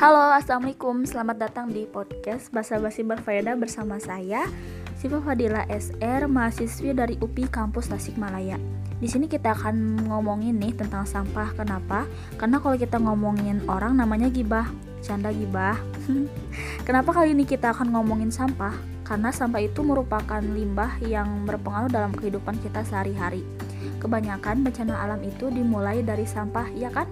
Halo, assalamualaikum. Selamat datang di podcast Basa Basi Berfaedah bersama saya, Siva Fadila SR, mahasiswi dari UPI Kampus Tasikmalaya. Di sini kita akan ngomongin nih tentang sampah. Kenapa? Karena kalau kita ngomongin orang namanya gibah, canda gibah. Kenapa kali ini kita akan ngomongin sampah? Karena sampah itu merupakan limbah yang berpengaruh dalam kehidupan kita sehari-hari. Kebanyakan bencana alam itu dimulai dari sampah, ya kan?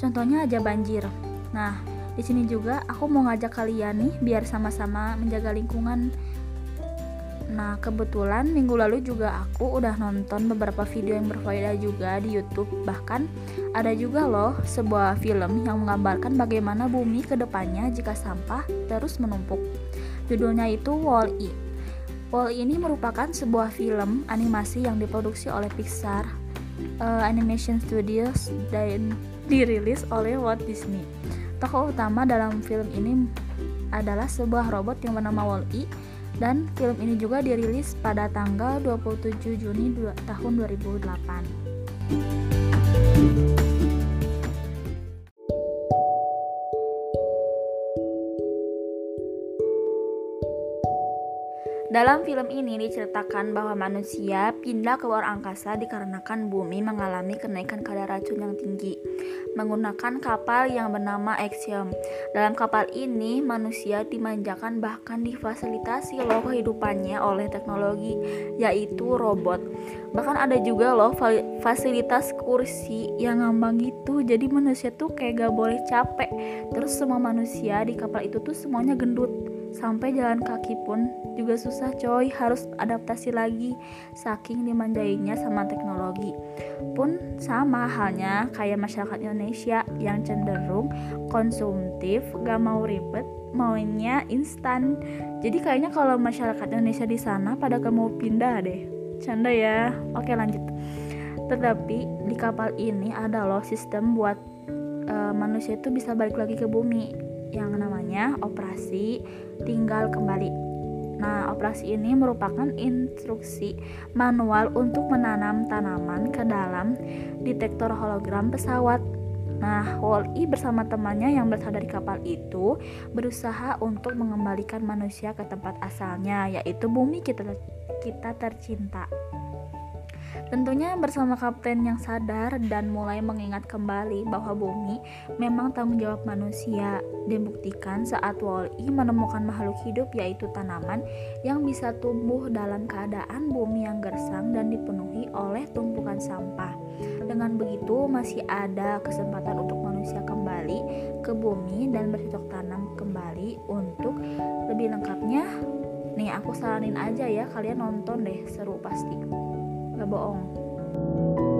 Contohnya aja banjir. Nah, di sini juga aku mau ngajak kalian nih biar sama-sama menjaga lingkungan. Nah, kebetulan minggu lalu juga aku udah nonton beberapa video yang berfaedah juga di YouTube. Bahkan ada juga loh sebuah film yang menggambarkan bagaimana bumi ke depannya jika sampah terus menumpuk. Judulnya itu Wall-E. Wall-E ini merupakan sebuah film animasi yang diproduksi oleh Pixar uh, Animation Studios dan dirilis oleh Walt Disney. Tokoh utama dalam film ini adalah sebuah robot yang bernama Wall-E dan film ini juga dirilis pada tanggal 27 Juni tahun 2008. Dalam film ini diceritakan bahwa manusia pindah ke luar angkasa dikarenakan bumi mengalami kenaikan kadar racun yang tinggi menggunakan kapal yang bernama Axiom. Dalam kapal ini manusia dimanjakan bahkan difasilitasi loh kehidupannya oleh teknologi yaitu robot. Bahkan ada juga loh fasilitas kursi yang ngambang gitu jadi manusia tuh kayak gak boleh capek. Terus semua manusia di kapal itu tuh semuanya gendut Sampai jalan kaki pun juga susah coy, harus adaptasi lagi saking dimanjainya sama teknologi. Pun sama halnya kayak masyarakat Indonesia yang cenderung konsumtif, gak mau ribet, maunya instan. Jadi kayaknya kalau masyarakat Indonesia di sana pada gak mau pindah deh. Canda ya. Oke, lanjut. Tetapi di kapal ini ada loh sistem buat uh, manusia itu bisa balik lagi ke bumi yang namanya operasi tinggal kembali. Nah, operasi ini merupakan instruksi manual untuk menanam tanaman ke dalam detektor hologram pesawat. Nah, Wall-E bersama temannya yang berasal dari kapal itu berusaha untuk mengembalikan manusia ke tempat asalnya, yaitu bumi kita kita tercinta. Tentunya bersama kapten yang sadar dan mulai mengingat kembali bahwa bumi memang tanggung jawab manusia. Dibuktikan saat Wall-E menemukan makhluk hidup yaitu tanaman yang bisa tumbuh dalam keadaan bumi yang gersang dan dipenuhi oleh tumpukan sampah. Dengan begitu masih ada kesempatan untuk manusia kembali ke bumi dan bercocok tanam kembali untuk lebih lengkapnya Nih aku saranin aja ya kalian nonton deh seru pasti gak bohong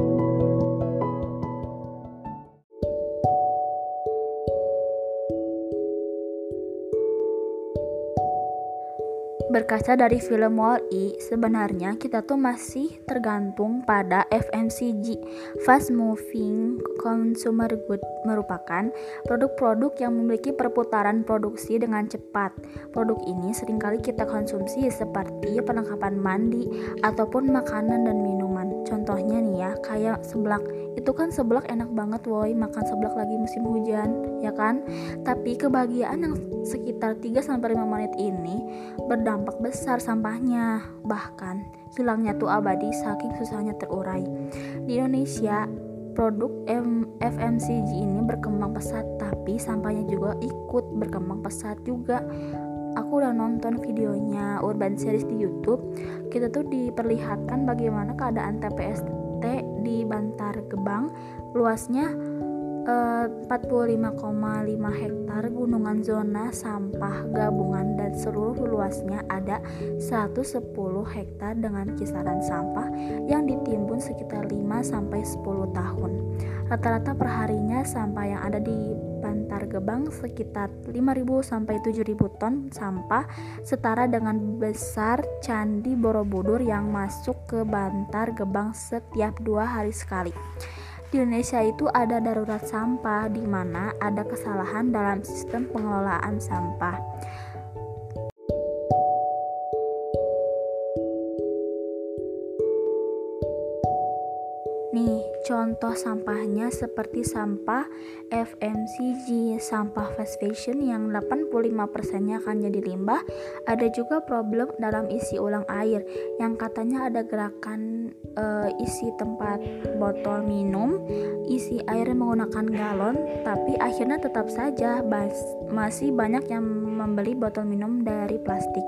Berkaca dari film Wall-E, sebenarnya kita tuh masih tergantung pada FMCG, Fast Moving Consumer Good, merupakan produk-produk yang memiliki perputaran produksi dengan cepat. Produk ini sering kali kita konsumsi seperti perlengkapan mandi ataupun makanan dan minuman. Contohnya nih ya, kayak seblak. Itu kan seblak enak banget woi, makan seblak lagi musim hujan, ya kan? Tapi kebahagiaan yang sekitar 3 5 menit ini berdampak dampak besar sampahnya, bahkan hilangnya tuh abadi saking susahnya terurai. Di Indonesia, produk M FMCG ini berkembang pesat, tapi sampahnya juga ikut berkembang pesat juga. Aku udah nonton videonya Urban Series di YouTube. Kita tuh diperlihatkan bagaimana keadaan TPST di Bantar Gebang. Luasnya 45,5 hektar gunungan zona sampah gabungan dan seluruh luasnya ada 110 hektar dengan kisaran sampah yang ditimbun sekitar 5 sampai 10 tahun. Rata-rata perharinya sampah yang ada di Bantar Gebang sekitar 5.000 sampai 7.000 ton sampah setara dengan besar Candi Borobudur yang masuk ke Bantar Gebang setiap dua hari sekali. Di Indonesia itu ada darurat sampah di mana ada kesalahan dalam sistem pengelolaan sampah. Contoh sampahnya seperti sampah FMCG, sampah fast fashion yang 85%-nya akan jadi limbah. Ada juga problem dalam isi ulang air yang katanya ada gerakan uh, isi tempat botol minum, isi air menggunakan galon, tapi akhirnya tetap saja masih banyak yang membeli botol minum dari plastik.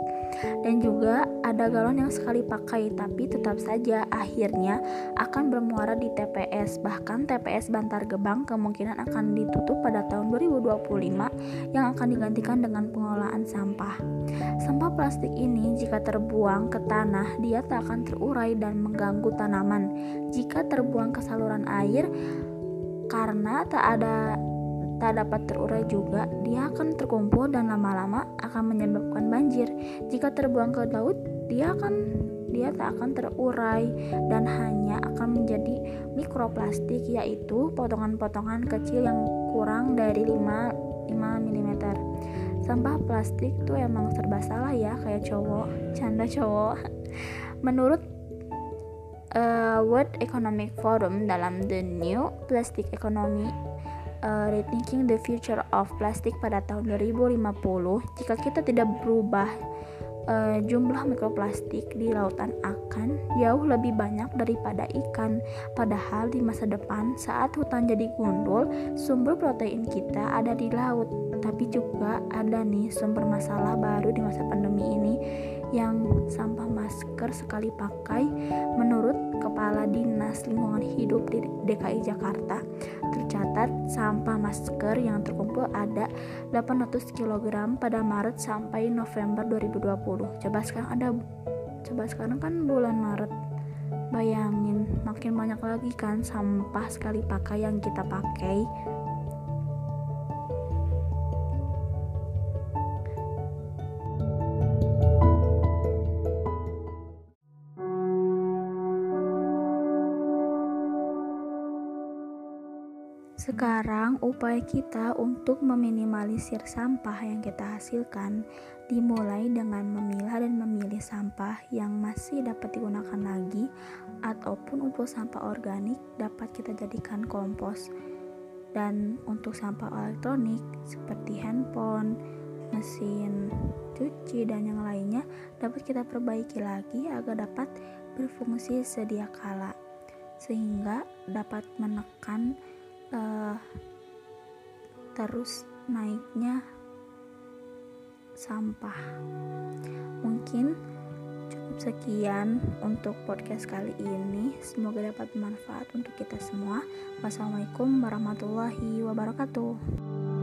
Dan juga ada galon yang sekali pakai tapi tetap saja akhirnya akan bermuara di TPS. Bahkan TPS Bantar Gebang kemungkinan akan ditutup pada tahun 2025 yang akan digantikan dengan pengelolaan sampah. Sampah plastik ini jika terbuang ke tanah dia tak akan terurai dan mengganggu tanaman. Jika terbuang ke saluran air karena tak ada tak dapat terurai juga, dia akan terkumpul dan lama-lama akan menyebabkan banjir. Jika terbuang ke laut, dia akan dia tak akan terurai dan hanya akan menjadi mikroplastik yaitu potongan-potongan kecil yang kurang dari 5 5 mm. Sampah plastik tuh emang serba salah ya kayak cowok, canda cowok. Menurut uh, World Economic Forum dalam The New Plastic Economy uh, Rethinking the Future of Plastic pada tahun 2050 jika kita tidak berubah uh, jumlah mikroplastik di lautan akan jauh lebih banyak daripada ikan. Padahal di masa depan saat hutan jadi gundul, sumber protein kita ada di laut. Tapi juga ada nih sumber masalah baru di masa pandemi ini yang sampah masker sekali pakai menurut Kepala Dinas Lingkungan Hidup di DKI Jakarta tercatat sampah masker yang terkumpul ada 800 kg pada Maret sampai November 2020 coba sekarang ada coba sekarang kan bulan Maret. Bayangin makin banyak lagi kan sampah sekali pakai yang kita pakai Sekarang, upaya kita untuk meminimalisir sampah yang kita hasilkan dimulai dengan memilah dan memilih sampah yang masih dapat digunakan lagi, ataupun untuk sampah organik dapat kita jadikan kompos. Dan untuk sampah elektronik seperti handphone, mesin cuci, dan yang lainnya dapat kita perbaiki lagi agar dapat berfungsi sedia kala, sehingga dapat menekan uh, terus naiknya sampah. Mungkin cukup sekian untuk podcast kali ini. Semoga dapat bermanfaat untuk kita semua. Wassalamualaikum warahmatullahi wabarakatuh.